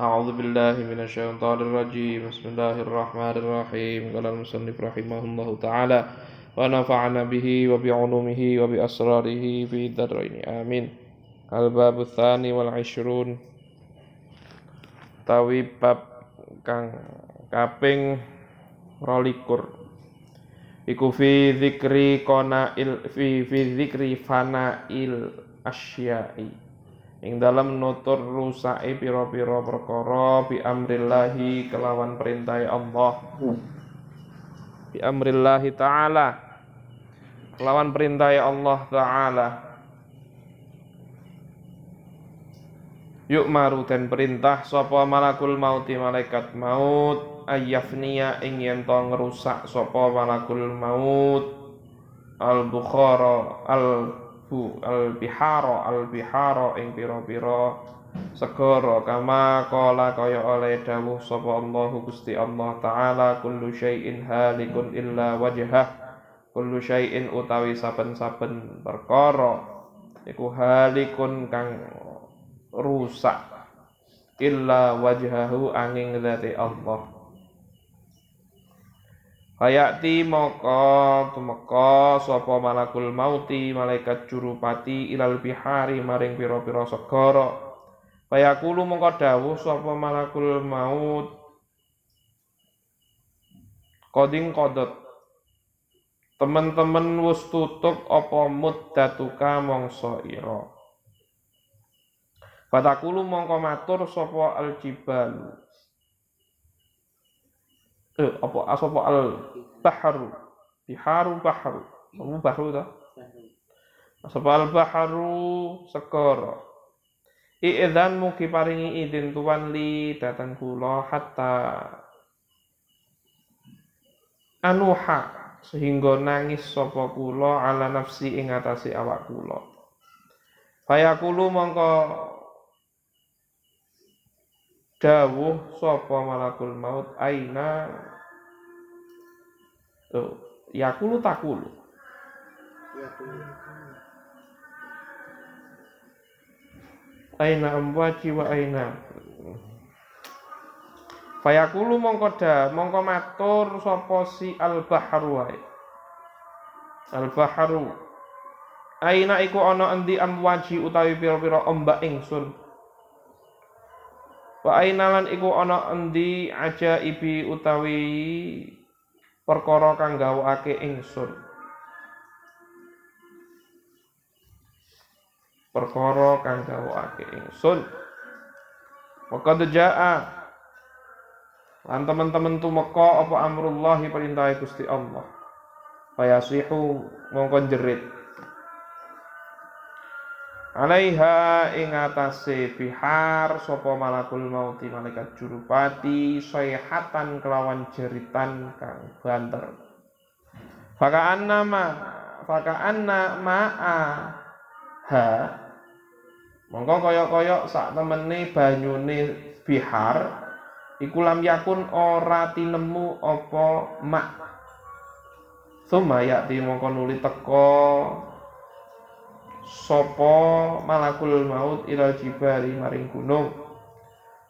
أعوذ بالله من الشيطان الرجيم بسم الله الرحمن الرحيم قال المصنف رحمه الله تعالى ونفعنا به وبعلومه وبأسراره في الدارين آمين الباب الثاني والعشرون tawi bab kang kaping rolikur iku fi dzikri il fi fi dzikri il asyai ing dalam nutur rusake pira-pira perkara bi amrillahi kelawan perintah Allah. Bi amrillahi taala. Kelawan perintah Allah taala. Yuk maru dan perintah sapa malakul mauti malaikat maut. Ayyafniya ing yen to ngrusak sapa malakul maut. Al bukhara al bu al bihara al bihara ing kama kala kaya oleh dawuh sapa Allah Gusti Allah taala kullu syai'in halikun illa wajhah. Kullu syai'in utawi saben-saben perkara iku halikun kang rusak. Illa wajhahu angin zati Allah Hayati moko tumeka sapa malakul mauti malaikat jurupati ilal bihari maring pira-pira segara. Fayaqulu mongko dawuh sapa malakul maut Koding kodot Teman-teman wis tutup apa muddatuka mongso ira. Fatakulu mongko matur sapa aljibalu eh apa asapa al bahru. Biharu bahru. Kamu bahru ta? Asapa al bahru? Segara. I'dzan mugi paringi izin tuan li datang kula hatta anuha sehingga nangis sapa kula ala nafsi ing atase awak kula. Fayaqulu mongko dawuh sapa malakul maut aina? Tuh yakulu takulu. Aina amwaji wa aina? Fayakulu mongko da mongko matur sapa si al bahru Al bahru Aina iku ana endi amwaji utawi pira-pira ombak ingsun Wa ainalan iku ana endi ajaibi utawi perkara kang gawake ingsun. Perkara kang gawake ingsun. Maka jaa lan teman-teman tumeka apa amrullah perintah Gusti Allah. Fayasihu mongko jerit alaiha ing atase bihar sapa malakul mauti malaikat jurupati sayhatan kelawan jeritan kang banter. Faka anna ma ma'a ha. Mongko kaya-kaya sak temene banyune bihar iku lam yakun ora tinemu apa mak. Suma yakti mongko nuli teko sopo malakul maut ilal jibali maring gunung?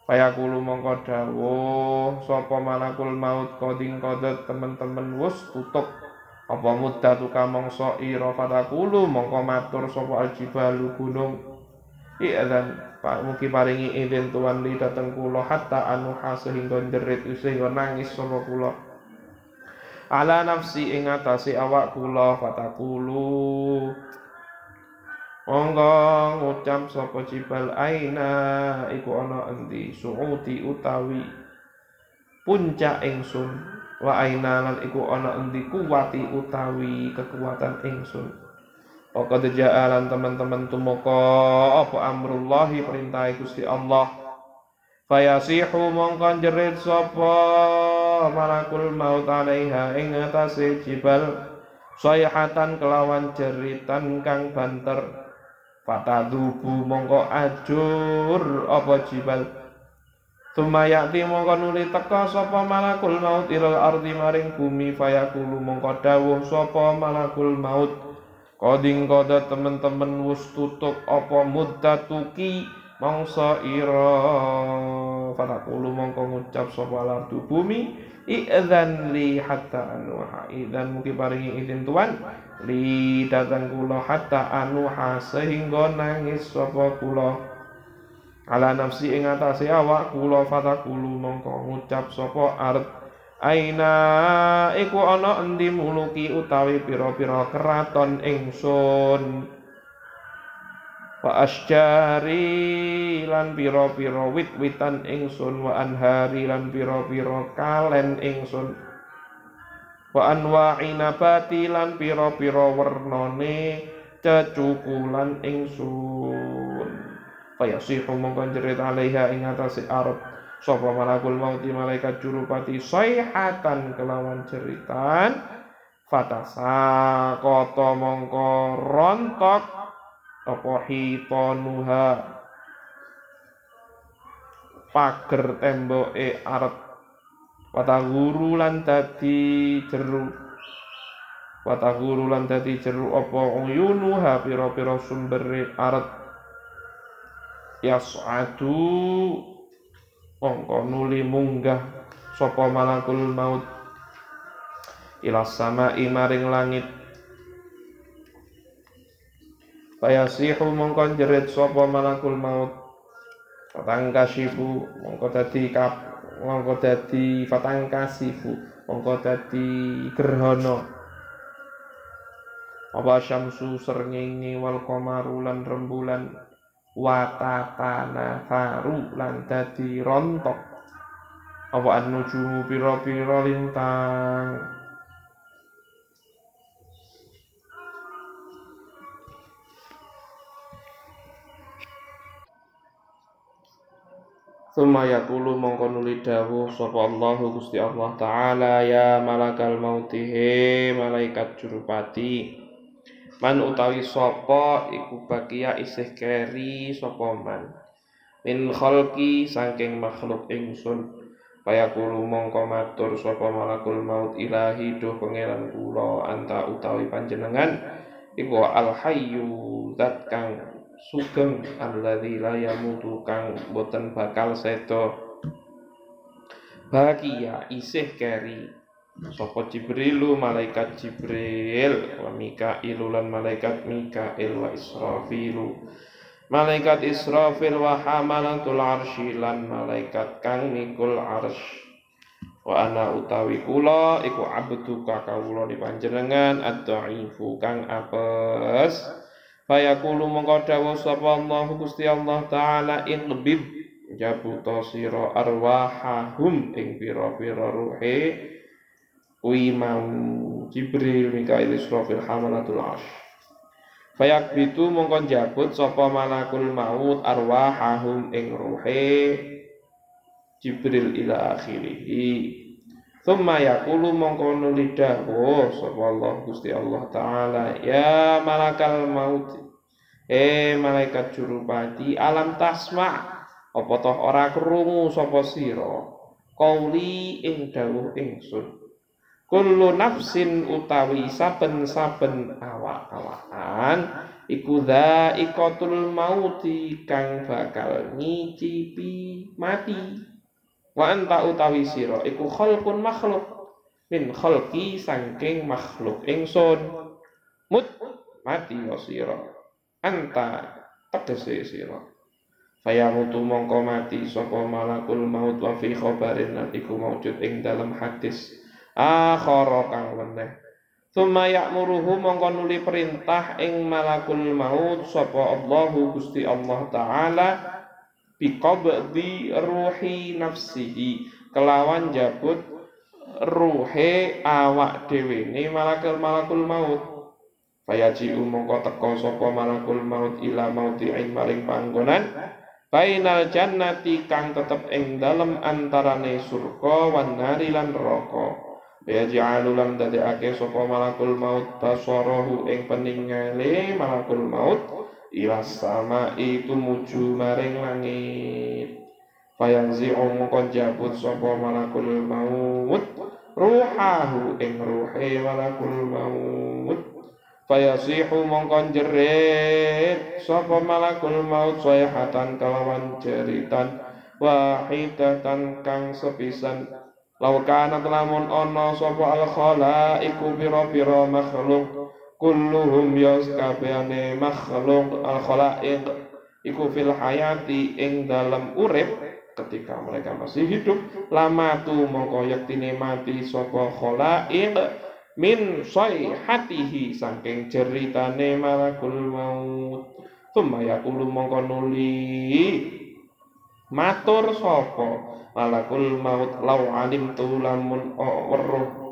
Payakulu mongko dawuh sapa malakul maut koding kodet temen-temen wus tutup. Apa mudah tuka mongso ira fatakulu mongko matur sapa aljibalu gunung? Pak mugi paringi izin tuan li dateng kula hatta anuha sehingga jerit sehingga nangis sapa kula. Ala nafsi ing atase awak kula fatakulu Monggo ngucap sapa jibal aina iku ana endi? Suuti utawi puncak ingsun. Wa aina lan iku ana endi? Kuwati utawi kekuatan ingsun. Pokok ja'alan teman-teman tumoko apa amrullahi perintah Gusti Allah. Fayasihu mongkon jerit sapa malakul maut alaiha ing atase jibal. Sayhatan kelawan jeritan kang banter Fatadubu mongko ajur apa jibal? Tumayati mongko nuli teka sapa malakul maut ilal ardi maring bumi fayakulu mongko dawuh sapa malakul maut. Koding koda temen-temen wus tutup apa muddatuki mangsa ira. Fatakulu mongko ngucap sapa lardu bumi idzan li hatta anuha. Idzan mugi paringi izin tuan li datang kula hatta anuha sehingga nangis sapa kula ala nafsi ing atase awak kula fatakulu mongko ngucap sapa ard. Aina iku ana endi muluki utawi pira-pira keraton ingsun wa asjari lan pira-pira wit-witan ingsun wa anhari lan pira-pira kalen ingsun. Wa anwa'i nabati lan pira-pira wernane cecukulan ingsun. Fayasihu mongko jerit alaiha ing atase arep. Malakul mauti malaikat jurupati sayhatan kelawan ceritan fatasa koto mongko rontok apa hitonuha pager temboke arep wataguru lan dadi jeru. Wataguru lan dadi jeru apa? Uyunuha pira-pira sumbere arep yas'adu. Mongko nuli munggah sapa malakul maut. Ila sama maring langit Payasihu mongko jerit sapa malakul maut? Fatangkasifu mongko dadi kap mongko dadi fatangkasifu mongko dadi gerhana. Apa syamsu srengenge wal qamaru lan rembulan? Watatana faru lan dadi rontok. Apa an-nujumu pira-pira lintang Suma yakulu mongko nuli dawuh sapa Allah Gusti Allah taala ya malakal mauti he malaikat jurupati Man utawi sapa iku bakia isih keri sapa man. Min khalqi saking makhluk ingsun. Kaya kulo mongko matur sapa malakul maut ilahi duh pangeran kula anta utawi panjenengan iku al hayyu zat kang sugeng alladzi la yamutu kang boten bakal sedo bahagia isih keri. Sopo Jibrilu malaikat Jibril wa Mikailu lan malaikat Mikail wa Israfilu malaikat Israfil wa hamalatul arsy lan malaikat kang mikul arsy wa ana utawi kula iku abduka kawula di panjenengan ad-dhaifu kang apes fayaqulu mongko dawuh sapa Allah Gusti Allah taala inbib jabuta sira arwahahum ing pira-pira ruhe kuwi mau Jibril Mikail Israfil hamalatul arsh. Fayak bitu mongkon jabut sapa malakul maut arwahahum ing ruhe Jibril ila akhirih Thumma yakulu mongko nuli dawuh sapa Allah Gusti Allah taala ya malakal maut eh malaikat jurupati alam tasma apa toh ora krungu sapa sira? Qauli ing dawuh ingsun kullu nafsin utawi saben-saben awak-awakan iku dha'iqatul mauti kang bakal ngicipi mati wa anta utawi sira iku khalqun makhluk. Min khalqi saking makhluk ingsun. Mut mati wa sira. Anta tegese sira. Fayamutu mongko mati sapa malakul maut wa fi khabarin lan iku maujud ing dalam hadis akhara kang weneh. Suma ya'muruhu mongko nuli perintah ing malakul maut sapa Allahu Gusti Allah taala biqabdi ruhi nafsihi. Kelawan jabut ruhe awak dhewe ne malakul malakul maut. Fayaji mongko teko sapa malakul maut ila mauti ing maring panggonan. Bainal jannati kang tetep ing dalem antarane surga wan nari lan neraka. Ja'alu lan dadekake sapa malakul maut basarahu ing peningale malakul maut ila sama itu muju maring langit. Fayanzi'u mongko jabut sapa malakul maut. Ruhahu ing ruhe malakul maut. Fayasihu mongko jerit sapa malakul maut. Sayhatan kalawan jeritan. Wahidatan kang sepisan. Lau kana lamun ana sapa al iku pira-pira makhluk kulluhum yas kabehane makhluk al khalaiq iku fil hayati ing dalam urip ketika mereka masih hidup lama tu mongko yaktine mati sapa khalaiq min hatihi saking ceritane malakul maut. Tumma yakulu mongko nuli matur sapa malakul maut? Lau alim tu lamun weruh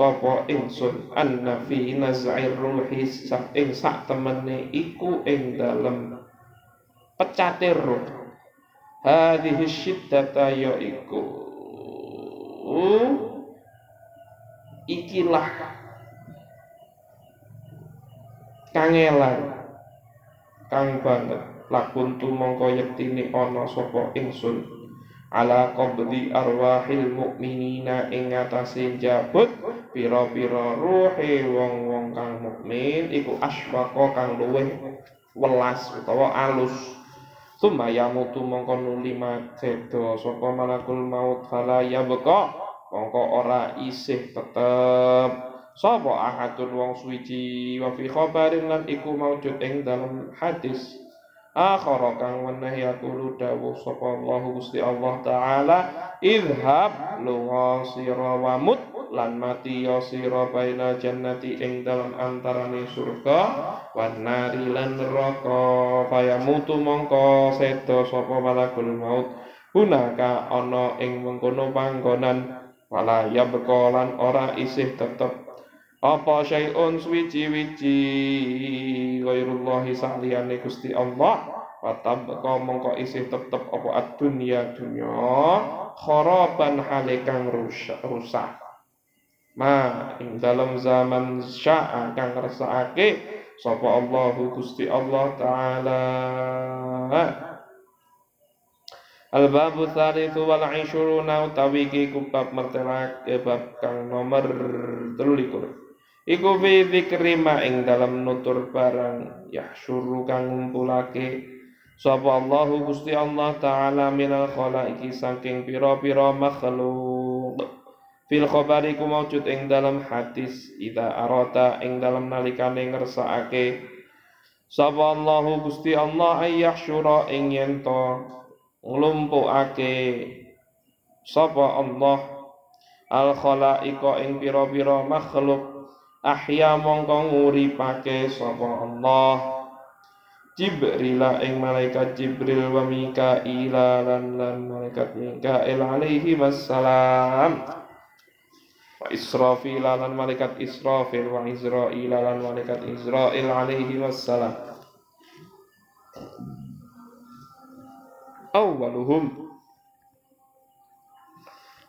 sapa ingsun anna fi naz'ir ruhi ing sak temene iku ing dalem pecate ruh. Hadhihi syiddata ya ikilah kangelan kang banget. Lakun mongko yektine ana sapa ingsun ala qabdi arwahil mukminina ing atase jabut pira-pira ruhe wong-wong kang mukmin iku asfaqa kang luwih welas utawa alus. Suma yamutu mongko nuli sedo sapa malakul maut fala yabqa mongko ora isih tetep. Sapa ahadun wong suci wa fi khabarin lan iku maujud ing dalam hadis akhara kang weneh yaqulu dawuh sapa Allah Gusti Allah taala idhab lunga sira wa mut lan mati ya sira baina jannati ing dalem antarane surga wan nari lan neraka. Mutu mongko seda sapa malakul maut hunaka ana ing mengkono panggonan wala ya bekolan ora isih tetep. Apa syai'un ghairullahi saliyane Gusti Allah Watab kau mongko isih tetep apa ad-dunya dunya kharaban halikang rusak rusak. Ma ing dalam zaman sya'a kang ngersakake sapa Allahu Gusti Allah taala. Al-babu tsalitsu wal 'ishruna utawi iki kubab mertelak bab kang nomor 23 Iku fi dzikri ing dalam nutur barang yahsyuru kang ngumpulake. Sapa Allahu Gusti Allah taala minal khalaiqi saking pira-pira makhluk. Fil khabari ku maujud ing dalam hadis ida arata ing dalam nalikane ngersakake. Sapa Allahu Gusti Allah ay yahsyura ing yen to nglumpukake. Sapa Allah al khalaiqa ing pira-pira makhluk ahya mongko nguripake sapa Allah? Jibril ing malaikat Jibril wa Mikail lan lan malaikat Mikail alaihi wassalam. Wa Israfil lan malaikat Israfil wa Israil lan malaikat Israil alaihi wassalam. Awwaluhum.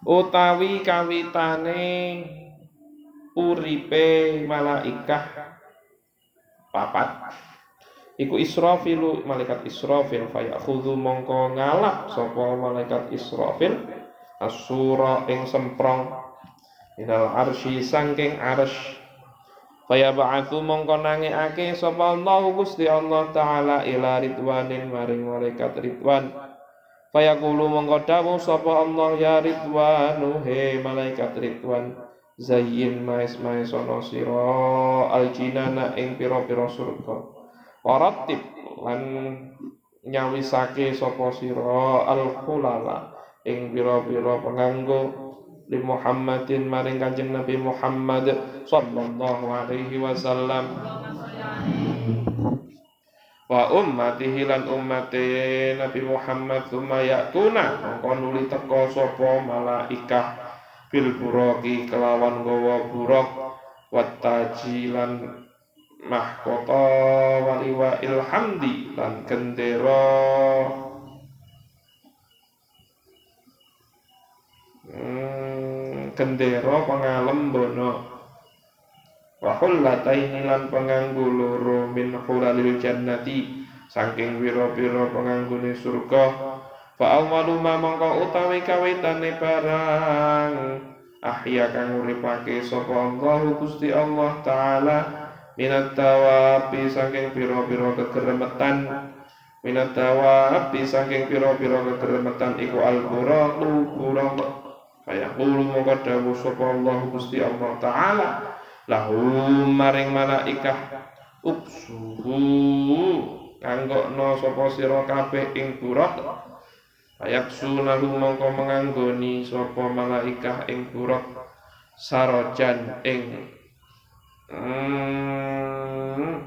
Utawi kawitane uripe malaikah papat. Iku Israfilu malaikat Israfil fayakhudhu mongko ngalap sapa malaikat Israfil asura ing semprong minal arsy sangking arsy. Faya ba'athu mongko nangekake sapa Allah Gusti Allah taala ila ridwanin maring malaikat ridwan. Faya kulu mongko dawuh sapa Allah ya ridwanu he malaikat ridwan Zayyin maes maes ono siro aljinana ing piro piro surga. Waratib lan nyawisake sapa siro al khulala ing piro piro penganggo di Muhammadin maring Kanjeng Nabi Muhammad sallallahu alaihi wasallam. Wa ummatihi lan ummati Nabi Muhammad tsumma ya'tuna. Mongko nuli teka sapa malaikah bil buraki kelawan gawa burak watajilan mahkota waliwa ilhamdi lan gendera. Hmm, gendera pengalem bono wa hullataini lan penganggu loro min hulalil jannati saking wira-wira penganggune surga Fa awwalu ma mongko utawi kawitane barang. Ahya kang uripake sapa Allah Gusti Allah taala. Minat tawabi saking pira-pira kegeremetan. Minat dawabi saking pira-pira kegremetan iku al-buraq buraq. Kaya kulo mongko dawuh sapa Allah Gusti Allah taala. Lahum maring malaikah. Uksuhu kanggokno sapa sira kabeh ing buraq Ayak sunahu mongko menganggoni sapa malaikah ing buraq sarojan ing hmm,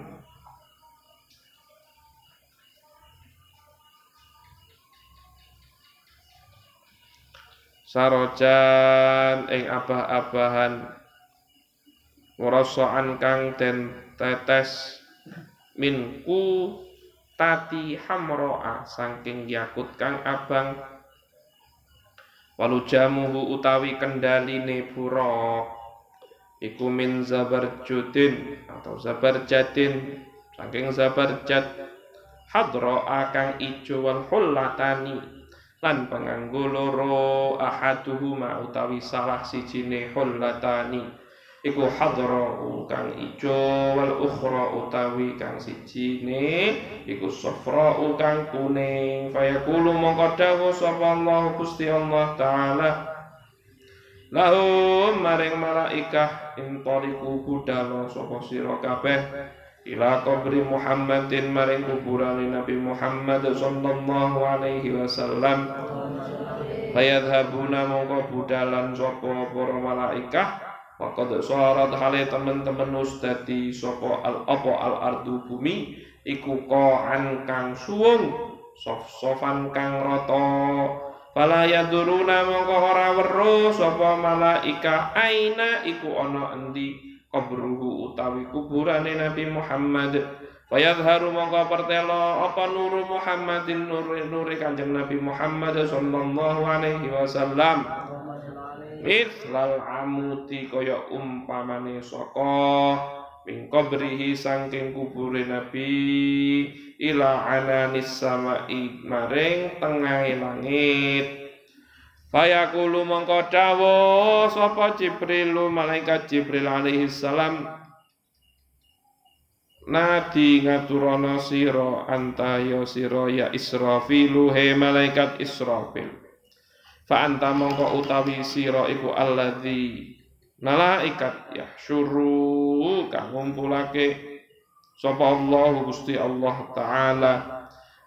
sarojan ing abah-abahan ngorosoan kang den tetes minku tati hamroa saking yakut kang abang. Walu jamuhu utawi kendaline buruk iku min zabarjudin atau zabarjadin. Saking zabarjad hadroa kang ijo wal hullatani lan penganggo loro ahaduhuma utawi salah sijine hullatani iku hadra kang ijo wal ukhra utawi kang sijine iku safra kang kuning. Fayaqulu mongko dawuh sapa Allah Gusti Allah taala. Lahum maring malaikah intoliku budal sapa sira kabeh. Ila Muhammadin maring kuburane Nabi Muhammad sallallahu alaihi wasallam. Fayadhabuna mongko budalan sapa para malaikah Waqad sarat hale temen-temen ustadi sapa al apa al ardu bumi iku qa'an kang suwung sof-sofan kang rata. Fala yaduruna mongko ora weruh sapa malaikah aina iku ana endi? Qabruhu utawi kuburane Nabi Muhammad. Fayadharu mongko pertelo apa nuru Muhammadin nuri nuri kanjeng Nabi Muhammad sallallahu alaihi wasallam mithlal amuti kaya umpamane saka min qabrihi saking kubure Nabi ila ananis samai maring tengah langit. Fayaqulu mongko dawuh sapa Jibril malaikat Jibril alaihi salam. Nadi ngaturana sira anta ya sira ya Israfilu he malaikat Israfil Fa anta mongko utawi sira iku alladzi malaikat yahsyuru kang ngumpulake sapa Allah Gusti Allah taala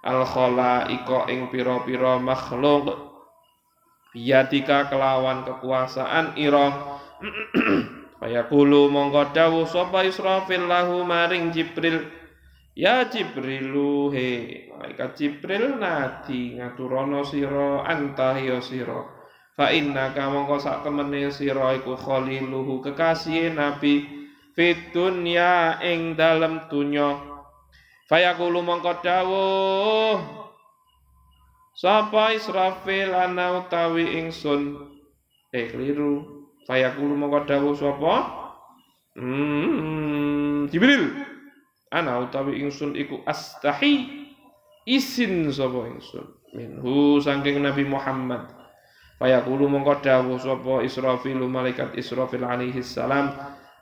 al khalaiqa ing pira-pira makhluk. Biyadika kelawan kekuasaan ira. Kulu mongko dawuh sapa Israfil lahu maring Jibril ya Jibrilu he. Malaikat Jibril nadi ngaturana sira anta ya sira. Fa innaka mongko sak temene sira iku khaliluhu kekasih Nabi fit dunya ing dalem dunya. Fayaqulu mongko dawuh Sapa Israfil ana utawi ingsun? Eh keliru. Fayaqulu mongko dawuh sapa? Hmm Jibril ana utawi ingsun iku astahi isin sapa ingsun minhu saking Nabi Muhammad fayaqulu mongko dawuh sapa Israfil malaikat Israfil alaihi salam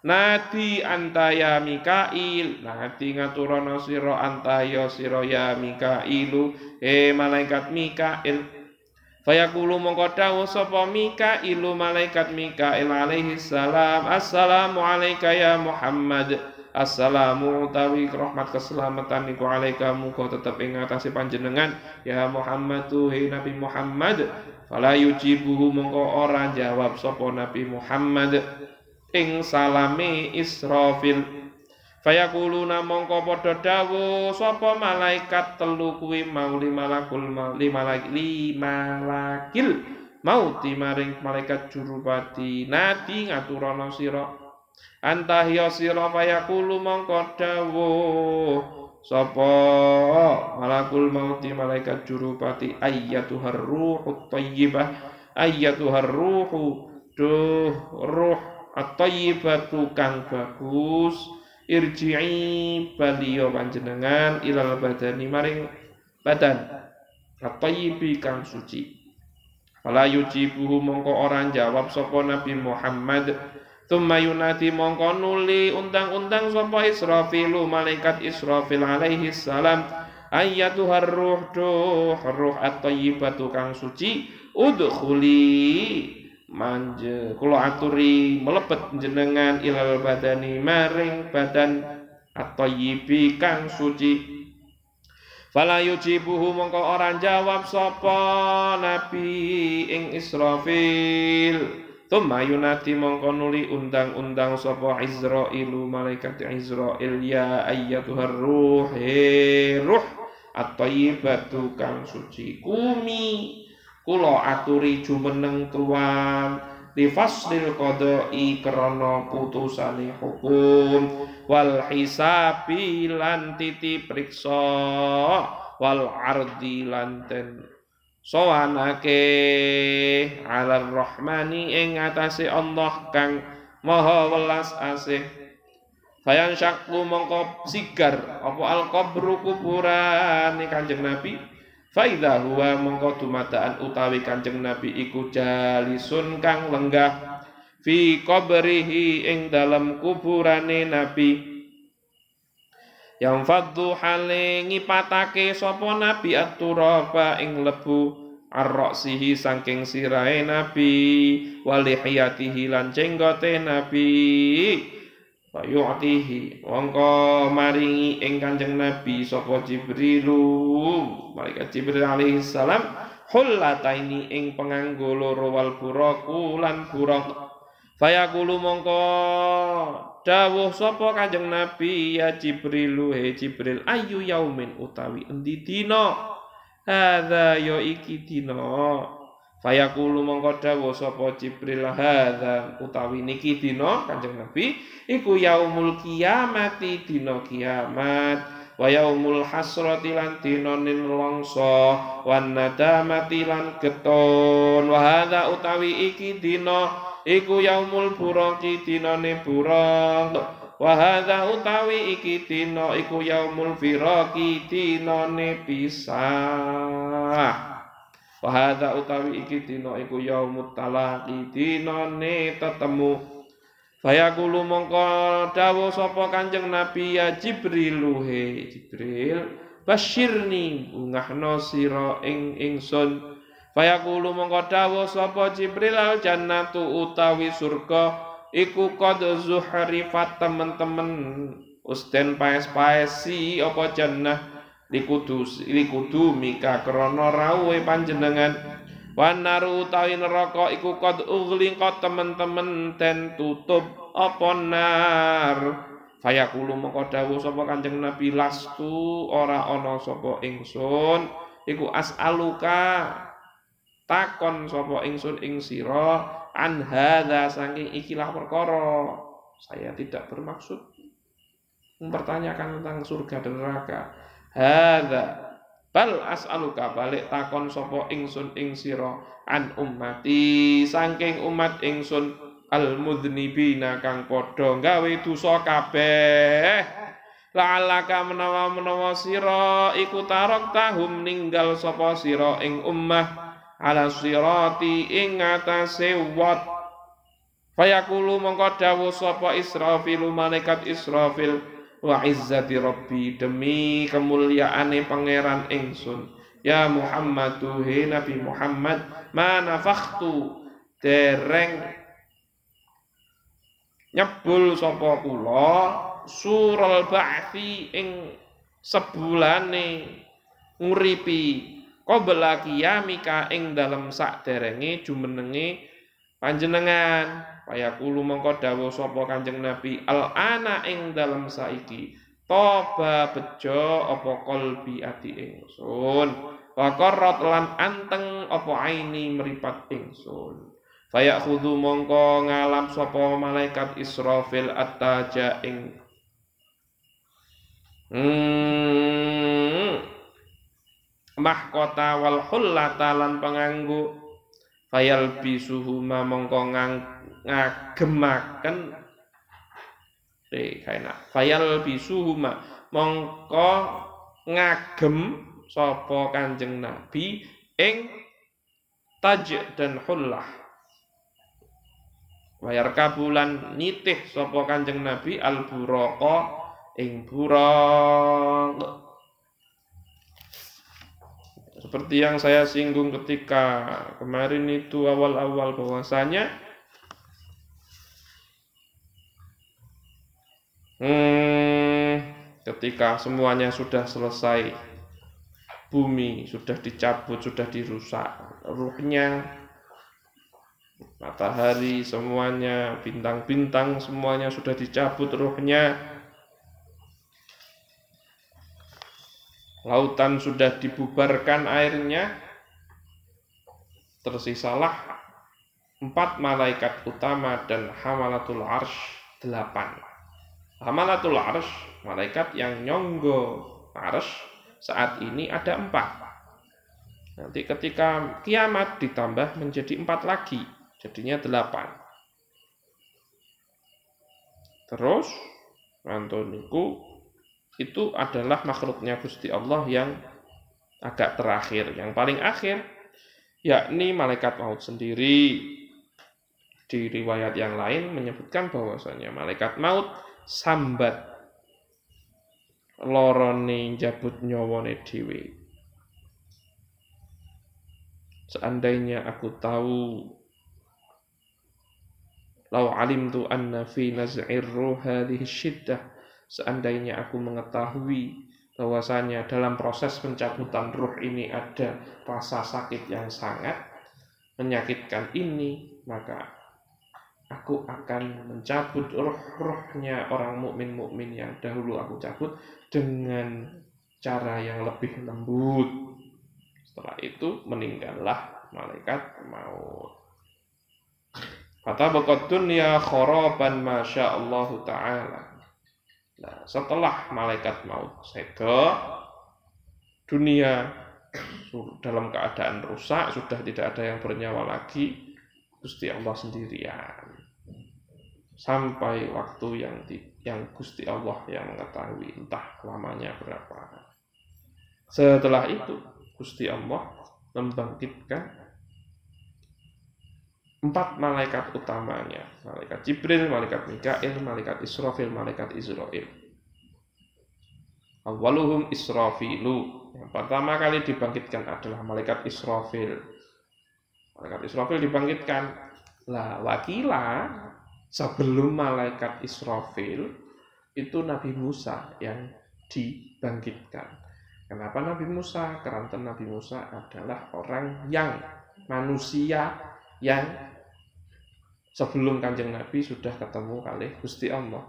Nati antaya Mikail, nati ngaturana sira antaya sira ya Mikailu, he malaikat Mikail. Fayaqulu mongko dawuh sapa Mikailu malaikat Mikail alaihi salam, Assalamu alayka ya Muhammad. Assalamu utawi rahmat keselamatan niku alaika muga tetep ing atase panjenengan. Ya Muhammad he Nabi Muhammad. Fala yujibuhu mongko ora jawab sapa Nabi Muhammad. Ing salame Israfil. Fayaquluna mongko padha dawuh sapa malaikat telu kuwi mau limalakul limalak limalakil mauti maring malaikat jurupati nadi ngaturana sira antah ya sira fayaqulu mongko dawuh sapa malakul mauti malaikat jurupati ayyatuhar ruhut thayyibah ayyatuhar ruhu duh ruh at-thayyibatu kang bagus irji'i baliyo panjenengan ilal badani maring badan at-thayyibi kang suci. Fala yujibuhu mongko orang jawab sapa Nabi Muhammad Tumma yunati mongko nuli undang-undang sapa Israfilu malaikat Israfil alaihi salam. Ayyatuhar ruh duh ruh at-thayyibatu kang suci udkhuli manje. Kula aturi melebet jenengan ilal badani maring badan at-thayyibi kang suci. Fala yujibuhu mongko orang jawab sapa nabi ing Israfil Tumma yunati mongko nuli undang-undang sapa Izrailu malaikat Izrail ya ayyatuhar ruh ruh at-thayyibatu kang suci kumi kula aturi jumeneng tuan li faslil qada'i krana putusane hukum wal hisabi lan titi priksa wal ardi lan sowanake ala rahmani ing atase Allah kang maha welas asih. Fayan syakku mongko sigar apa al qabru kuburan Kanjeng Nabi? Faidha huwa mongko dumadaan utawi Kanjeng Nabi iku jalisun kang lenggah fi qabrihi ing dalam kuburane Nabi yang faddu hale ngipatake sapa Nabi aturaba ing lebu arroksihi saking sirahe Nabi walihiyatihi lan jenggote Nabi. Fayu'tihi mongko maringi ing Kanjeng Nabi sapa Jibrilu. Malaikat Jibril alaihi salam hullataini ing penganggo loro wal buraku lan burak Fayaqulu mongko dawuh sapa Kanjeng Nabi ya Jibrilu he Jibril ayu yaumin utawi endi dina? Hadza ya iki dina. Fayaqulu mongko dawuh sapa Jibril hadza utawi niki dina? Kanjeng Nabi iku yaumul kiamati dina kiamat. Wa yaumul hasrati lan dina nilongso wan nadamati lan getun. Wa hadza utawi iki dina iku yaumul buraqi dinane buraq wa hadza utawi iki dina iku yaumul firaqi dinane pisah. Wa hadza utawi iki dina iku yaumut talaqi dinane tetemu. Fayaqulu mongko dawuh sapa Kanjeng Nabi ya Jibril he Jibril basyirni bungahno sira ing ingsun Fayaqulu mongko dawuh sapa Jibril al jannatu utawi surga iku qad zuhrifat temen-temen. Usten paes-paesi apa jannah? Likudu likudu mika krana rawuhe panjenengan. Wanaru utawi neraka iku qad ughliqa temen-temen den tutup apa nar? Fayaqulu moko dawuh sapa Kanjeng Nabi? Lastu ora ana sapa ingsun. Iku as'aluka takon sapa ingsun ing sira an hadza saking ikilah perkara. Saya tidak bermaksud mempertanyakan tentang surga dan neraka. Hadza bal as'aluka balik takon sapa ingsun ing sira an ummati saking umat ingsun al mudznibina kang padha gawe dosa kabeh. La'alaka menawa-menawa sira iku tarok tahum ninggal sapa sira ing ummah ala sirati ing atase wat. Fayaqulu mongko dawuh sapa Israfil malaikat Israfil wa izzati rabbi demi kemuliaane pangeran ingsun ya Muhammadu he Nabi Muhammad mana faktu dereng nyebul sapa kula sural ba'thi ing sebulane nguripi qabla qiyamika ing dalem sak derenge jumenenge panjenengan. Payakulu mongko dawuh sapa Kanjeng Nabi al ana ing dalam saiki toba bejo apa kolbi ati ingsun? Wa lan anteng apa aini meripat ingsun? Fayakhudhu mongko ngalam sapa malaikat Israfil attaja ing hmm, mahkota wal hullata lan penganggu. Fayal bisuhuma mongko ngagemaken. Eh kaina fayal bisuhuma mongko ngagem sapa Kanjeng Nabi ing taj dan hullah. Wayar kabulan nitih sapa Kanjeng Nabi al buraka ing buraq seperti yang saya singgung ketika kemarin itu awal-awal bahwasanya hmm, ketika semuanya sudah selesai bumi sudah dicabut sudah dirusak ruhnya matahari semuanya bintang-bintang semuanya sudah dicabut ruhnya lautan sudah dibubarkan airnya, tersisalah empat malaikat utama dan hamalatul arsh delapan. Hamalatul arsh, malaikat yang nyonggo arsh, saat ini ada empat. Nanti ketika kiamat ditambah menjadi empat lagi, jadinya delapan. Terus, Antoniku itu adalah makhluknya Gusti Allah yang agak terakhir, yang paling akhir, yakni malaikat maut sendiri. Di riwayat yang lain menyebutkan bahwasanya malaikat maut sambat lorone jabut nyawane dhewe. Seandainya aku tahu lau alimtu anna fi naz'ir ruh hadhihi syiddah Seandainya aku mengetahui bahwasanya dalam proses pencabutan ruh ini ada rasa sakit yang sangat menyakitkan ini, maka aku akan mencabut roh-rohnya orang mukmin-mukmin yang dahulu aku cabut dengan cara yang lebih lembut. Setelah itu meninggallah malaikat maut. Kata bakat dunia khoroban masya Allah Ta'ala Nah, setelah malaikat maut sedo, dunia dalam keadaan rusak, sudah tidak ada yang bernyawa lagi, Gusti Allah sendirian. Sampai waktu yang di, yang Gusti Allah yang mengetahui entah lamanya berapa. Setelah itu, Gusti Allah membangkitkan empat malaikat utamanya malaikat Jibril, malaikat Mikail, malaikat Israfil, malaikat Israel awaluhum Israfilu. Yang pertama kali dibangkitkan adalah malaikat Israfil. Malaikat Israfil dibangkitkan. Lah wakila sebelum malaikat Israfil itu Nabi Musa yang dibangkitkan. Kenapa Nabi Musa? Karena Nabi Musa adalah orang yang manusia yang sebelum kanjeng Nabi sudah ketemu kali Gusti Allah.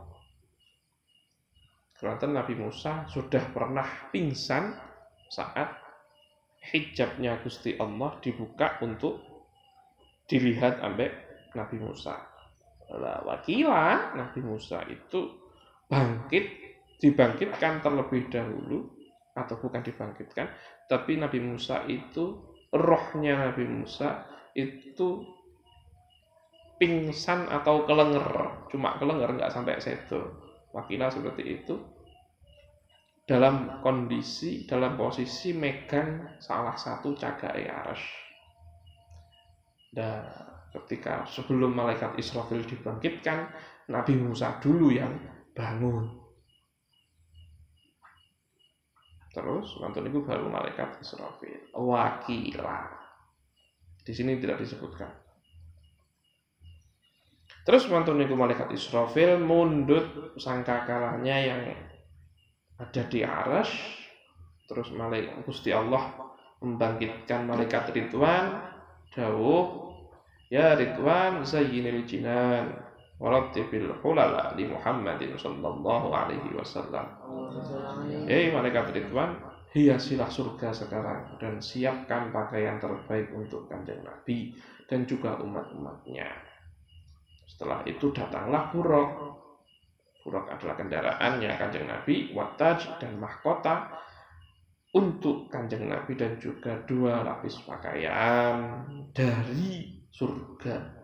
Kelihatan Nabi Musa sudah pernah pingsan saat hijabnya Gusti Allah dibuka untuk dilihat ambek Nabi Musa. Lah wakila Nabi Musa itu bangkit dibangkitkan terlebih dahulu atau bukan dibangkitkan tapi Nabi Musa itu rohnya Nabi Musa itu pingsan atau kelenger. Cuma kelenger nggak sampai sedo. Wakilah seperti itu. Dalam kondisi dalam posisi megang salah satu cagai aras. Dan ketika sebelum malaikat Israfil dibangkitkan Nabi Musa dulu yang bangun. Terus nonton itu baru malaikat Israfil. Wakilah di sini tidak disebutkan Terus mantun niku malaikat Israfil mundut sangkakalanya yang ada di aras. Terus malaikat Gusti Allah membangkitkan malaikat Ridwan dawuh ya Ridwan zayyinil jinan warattibil hulala li Muhammadin sallallahu alaihi wasallam. Hei malaikat Ridwan, hiasilah surga sekarang dan siapkan pakaian terbaik untuk kanjeng Nabi dan juga umat-umatnya. Setelah itu datanglah buruk. Buruk adalah kendaraannya kanjeng Nabi, wataj dan mahkota untuk kanjeng Nabi dan juga dua lapis pakaian dari surga.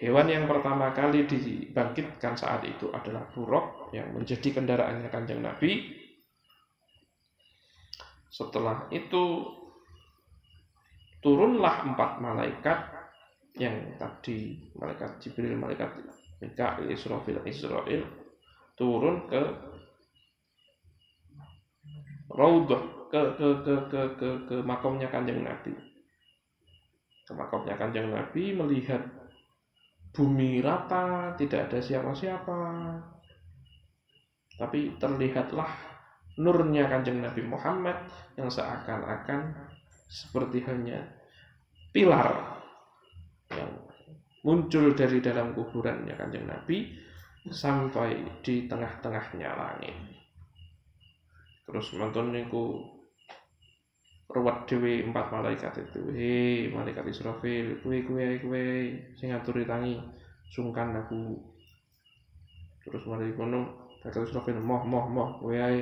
Hewan yang pertama kali dibangkitkan saat itu adalah buruk yang menjadi kendaraannya kanjeng Nabi. Setelah itu turunlah empat malaikat yang tadi malaikat Jibril, malaikat Mikail, Israfil, Israel turun ke Raudhah ke ke ke ke ke, ke makamnya Kanjeng Nabi. Ke makamnya Kanjeng Nabi melihat bumi rata, tidak ada siapa-siapa. Tapi terlihatlah nurnya Kanjeng Nabi Muhammad yang seakan-akan seperti hanya pilar yang muncul dari dalam kuburannya Kanjeng Nabi sampai di tengah-tengahnya langit. Terus nonton niku ruwet dewi empat malaikat itu. Hei, malaikat Israfil, kue kue kue sing ngaturi tangi sungkan aku. Terus mari kono malaikat Israfil moh moh moh kue ae.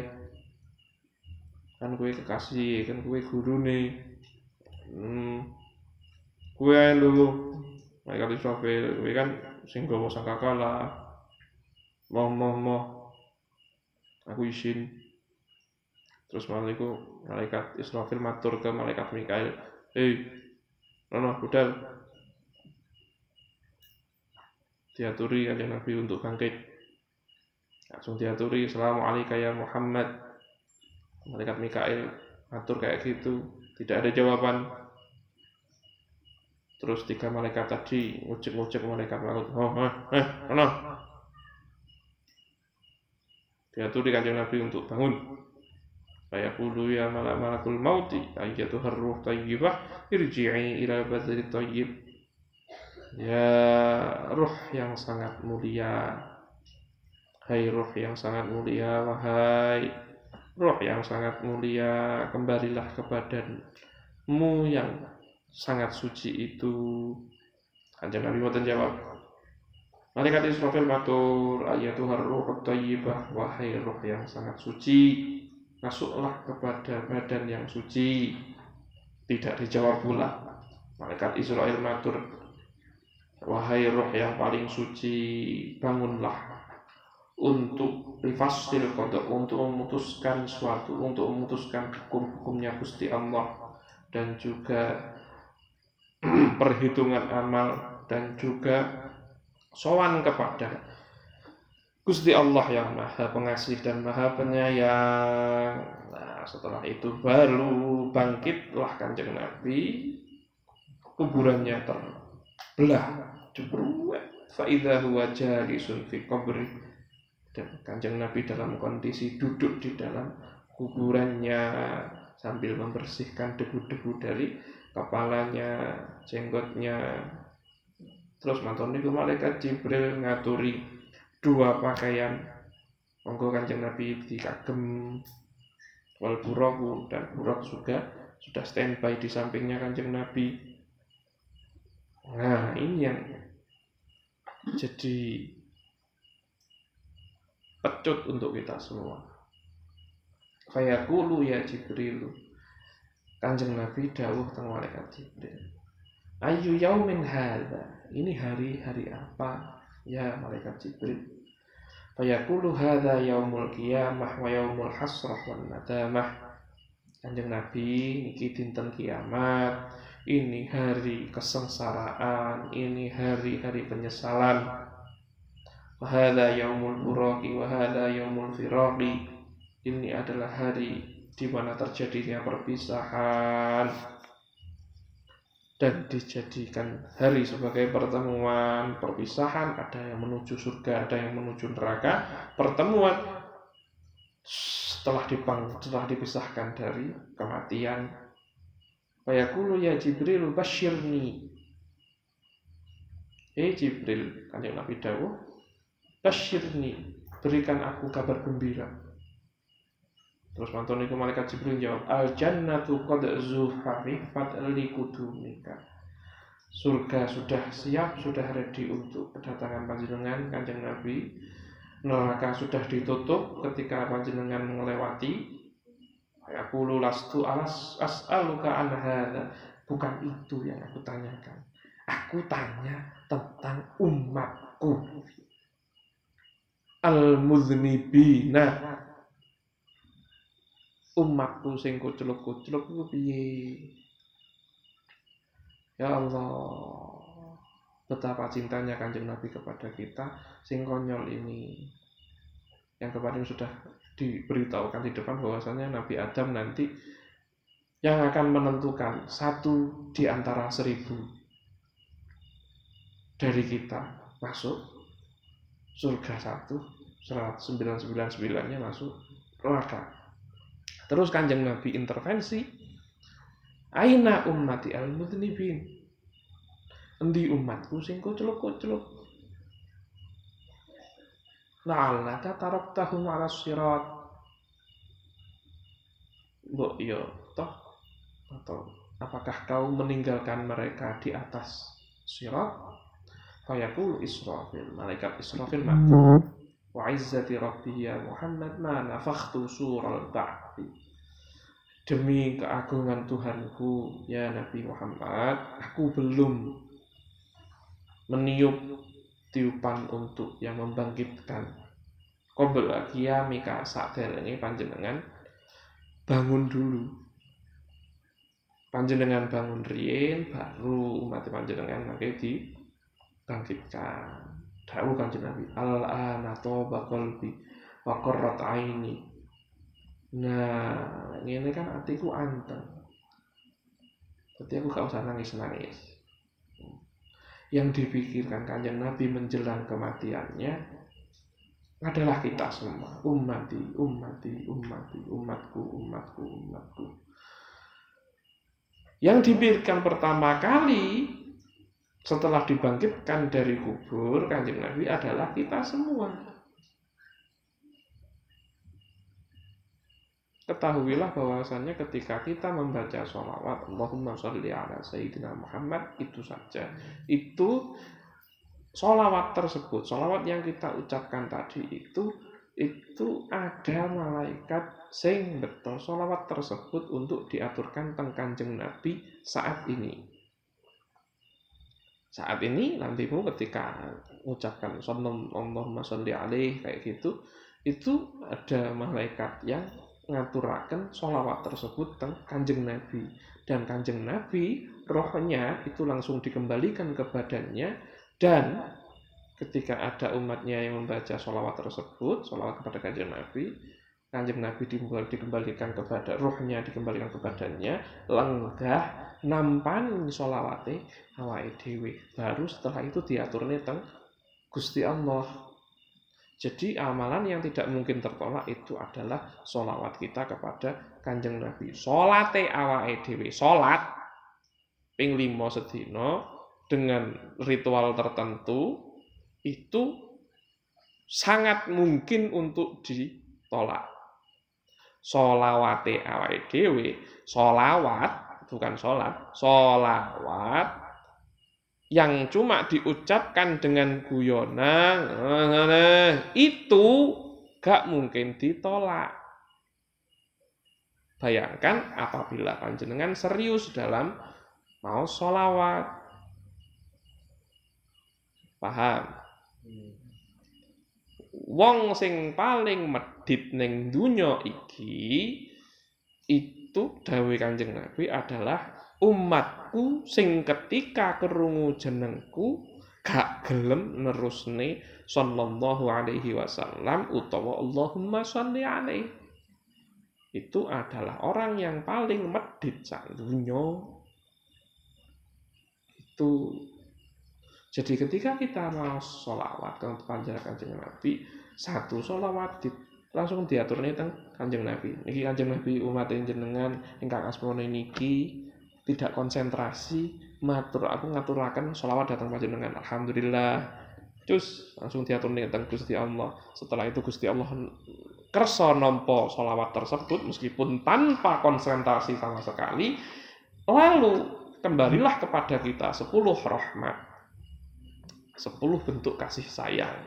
Kan kue kekasih, kan kue nih Hmm. Kue ae malaikat Israfil kuwi kan sing gawa sangkakala moh moh moh aku izin. Terus malah iku malaikat Israfil matur ke malaikat Mikail. Hei nono budal. Diaturi kanjeng Nabi untuk bangkit. Langsung diaturi Assalamualaikum ya Muhammad. Malaikat Mikail matur kayak gitu. Tidak ada jawaban Terus tiga malaikat tadi ngucek-ngucek malaikat maut. Oh, eh, eh, mana? Diatur di kanjeng Nabi untuk bangun. Kayak kulu ya malak malakul mauti ayatu harruh tayyibah irji'i ila badri tayyib. Ya ruh yang sangat mulia. Hai ruh yang sangat mulia, wahai ruh yang sangat mulia, kembalilah ke badanmu yang sangat suci itu. Kanjeng Nabi Muhammad jawab Malaikat Israfil matur ayatu ruh tayyibah wahai roh yang sangat suci masuklah kepada badan yang suci. Tidak dijawab pula. Malaikat Israel matur wahai roh yang paling suci bangunlah untuk rifasil kodok untuk memutuskan suatu untuk memutuskan hukum-hukumnya Gusti Allah dan juga perhitungan amal dan juga sowan kepada Gusti Allah yang Maha Pengasih dan Maha Penyayang. Nah, setelah itu baru bangkitlah Kanjeng Nabi. Kuburannya terbelah, jebruwet. Faidah huwa jalisun fi qabri. Dan Kanjeng Nabi dalam kondisi duduk di dalam kuburannya sambil membersihkan debu-debu dari kepalanya, jenggotnya. Terus mantan itu malaikat Jibril ngaturi dua pakaian. Monggo kanjeng Nabi dikagem wal buraku dan burak juga sudah standby di sampingnya kanjeng Nabi. Nah ini yang jadi pecut untuk kita semua. Kayak kulu ya Jibril Kanjeng Nabi dawuh teng malaikat Jibril. Ayu yaumin hadza. Ini hari-hari apa? Ya malaikat Jibril. Fayaqulu hadza yaumul qiyamah wa yaumul hasrah wan nadamah. Kanjeng Nabi niki dinten kiamat. Ini hari kesengsaraan, ini hari-hari penyesalan. Wahada yaumul buraki, wahada yaumul firaqi. Ini adalah hari di mana terjadinya perpisahan dan dijadikan hari sebagai pertemuan. Perpisahan ada yang menuju surga ada yang menuju neraka. Pertemuan setelah dipang setelah dipisahkan dari kematian. Fayaqulu ya Jibril basyirni Eh Jibril kanjeng Nabi Dawuh Basyirni Berikan aku kabar gembira Terus mantan itu malaikat Jibril jawab, Al jannatu qad zuharifat li kudumika. Surga sudah siap, sudah ready untuk kedatangan panjenengan kanjeng Nabi. Neraka sudah ditutup ketika panjenengan melewati. Aku lastu alas as'aluka an hadha. Bukan itu yang aku tanyakan. Aku tanya tentang umatku. Al-muznibina umatku sing kuceluk-kuceluk iku piye? Ya Allah. Betapa cintanya kanjeng Nabi kepada kita sing konyol ini. Yang kemarin sudah diberitahukan di depan bahwasanya Nabi Adam nanti yang akan menentukan satu di antara seribu dari kita masuk surga satu, sembilan sembilan sembilannya masuk neraka. Terus kanjeng Nabi intervensi, Aina ummati al-mudnibin. Endi umatku sing kuceluk-kuceluk. La'allaka taraktahum ala sirat. Mbok iya toh atau apakah kau meninggalkan mereka di atas sirat? Fayaqulu Israfil, malaikat Israfil mati. Wa izzati rabbi ya Muhammad ma nafakhtu sural Demi keagungan Tuhanku ya Nabi Muhammad, aku belum meniup tiupan untuk yang membangkitkan. Qabla qiyamika ini panjenengan bangun dulu. Panjenengan bangun rien baru umat panjenengan nanti dibangkitkan. Dawuh kanjeng Nabi al ana toba qalbi wa aini nah ini kan hatiku anteng. Jadi aku gak usah nangis nangis yang dipikirkan kanjeng Nabi menjelang kematiannya adalah kita semua. Umati umati umati umatku umatku umatku. Yang dipikirkan pertama kali setelah dibangkitkan dari kubur kanjeng Nabi adalah kita semua ketahuilah bahwasannya ketika kita membaca sholawat Allahumma sholli ala Sayyidina Muhammad itu saja itu Solawat tersebut, solawat yang kita ucapkan tadi itu itu ada malaikat sing betul solawat tersebut untuk diaturkan teng kanjeng Nabi saat ini. Saat ini nantimu ketika ucapkan Allahumma sholli alaih kayak gitu, itu ada malaikat yang ngaturakan solawat tersebut teng kanjeng Nabi dan kanjeng Nabi rohnya itu langsung dikembalikan ke badannya dan ketika ada umatnya yang membaca sholawat tersebut, sholawat kepada kanjeng Nabi, kanjeng Nabi dikembalikan kepada rohnya, dikembalikan ke badannya, lenggah, nampan sholawate awake dewi. Baru setelah itu diaturnya teng Gusti Allah. Jadi amalan yang tidak mungkin tertolak itu adalah sholawat kita kepada kanjeng Nabi. Sholate awake dewi, sholat ping limo sedino dengan ritual tertentu itu sangat mungkin untuk ditolak. Solawate awake dewe, solawat bukan sholat, solawat yang cuma diucapkan dengan guyonan itu gak mungkin ditolak. Bayangkan apabila panjenengan serius dalam mau solawat, Paham? Wong sing paling medit ning dunya iki itu dawuh Kanjeng Nabi adalah umatku sing ketika kerungu jenengku gak gelem nerusne sallallahu alaihi wasallam utawa Allahumma sholli alaihi itu adalah orang yang paling medit sak itu. Jadi ketika kita mau sholawat ke panjang kanjeng Nabi, satu sholawat di, langsung diatur nih teng kanjeng Nabi. Niki kanjeng Nabi umat yang jenengan ingkang asmone niki tidak konsentrasi matur aku ngaturaken sholawat datang panjenengan. Alhamdulillah. Terus langsung diatur teng Gusti Allah. Setelah itu Gusti Allah kerso nompo sholawat tersebut meskipun tanpa konsentrasi sama sekali. Lalu kembalilah kepada kita sepuluh rahmat sepuluh bentuk kasih sayang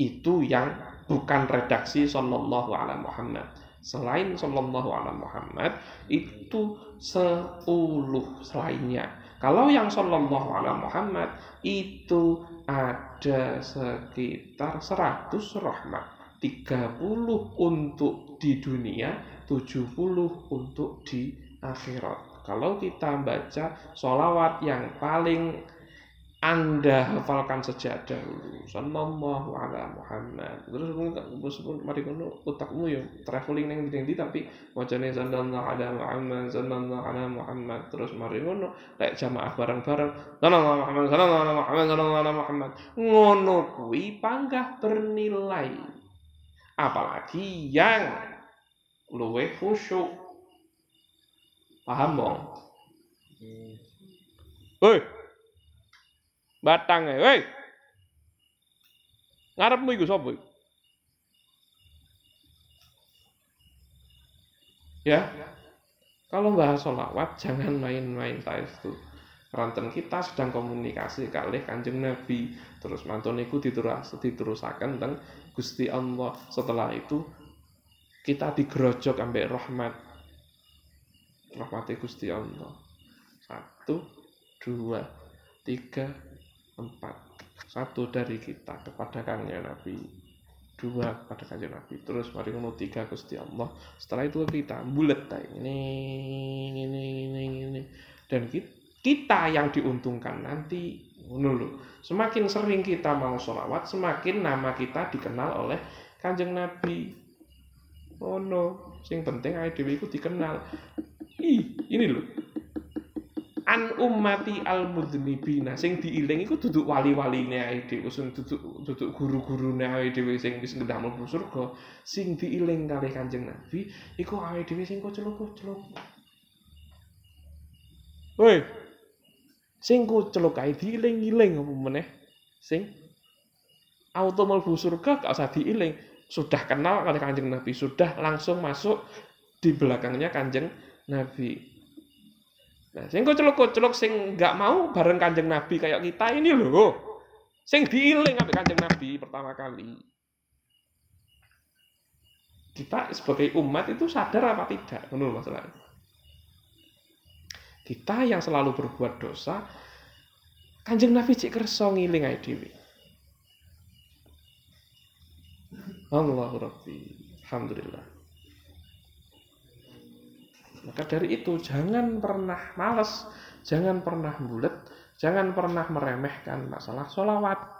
itu yang bukan redaksi Sallallahu Alaihi Muhammad selain Sallallahu Alaihi Muhammad itu sepuluh selainnya. Kalau yang Sallallahu Alaihi Muhammad itu ada sekitar seratus rahmat. 30 untuk di dunia 70 untuk di akhirat. Kalau kita baca sholawat yang paling anda hafalkan sejak dahulu. Sallallahu ala Muhammad. Terus terus mari kono utakmu yo traveling neng ndi tapi wajane sallallahu ala Muhammad sallallahu ala Muhammad. Terus mari ngono lek jamaah bareng-bareng sallallahu ala Muhammad sallallahu ala Muhammad sallallahu ala Muhammad. Ngono kuwi panggah bernilai. Apalagi yang luwe khusyuk. Paham bong? Hei, Batang e, woi. Ngarepmu iku sapa Ya. Kalau bahas sholawat jangan main-main itu. Ranten kita sedang komunikasi kali kanjeng Nabi terus mantun iku diterus diterusaken teng Gusti Allah. Setelah itu kita digerojok ambek rahmat rahmati Gusti Allah. Satu, dua, tiga, empat. Satu dari kita kepada kanjeng Nabi. Dua kepada kanjeng Nabi. Terus mari ngono tiga Gusti Allah. Setelah itu kita bulat ini. Ini ini ini dan kita yang diuntungkan nanti. Ngono semakin sering kita mau sholawat semakin nama kita dikenal oleh kanjeng Nabi. Oh no sing penting ayo dewi dikenal. Ih ini loh an ummati al mudnibina sing diiling iku duduk wali-waline ae dhewe sing duduk duduk guru-gurune ae dhewe sing wis ngendah mlebu surga. Sing diiling kali Kanjeng Nabi iku ae dhewe sing kocelok-kocelok Woi. Sing kocelok ae diiling-iling apa meneh? Sing auto mlebu surga gak usah diiling. Sudah kenal kali Kanjeng Nabi sudah langsung masuk di belakangnya Kanjeng Nabi Nah, sing kocelok-kocelok sing nggak mau bareng Kanjeng Nabi kayak kita ini loh. Sing diiling sampai Kanjeng Nabi pertama kali. Kita sebagai umat itu sadar apa tidak? Menurut masalah. Kita yang selalu berbuat dosa, Kanjeng Nabi cik kerso ngiling ae dhewe. Allahu Rabbi. Alhamdulillah. Maka dari itu jangan pernah males, jangan pernah bulat, jangan pernah meremehkan masalah sholawat.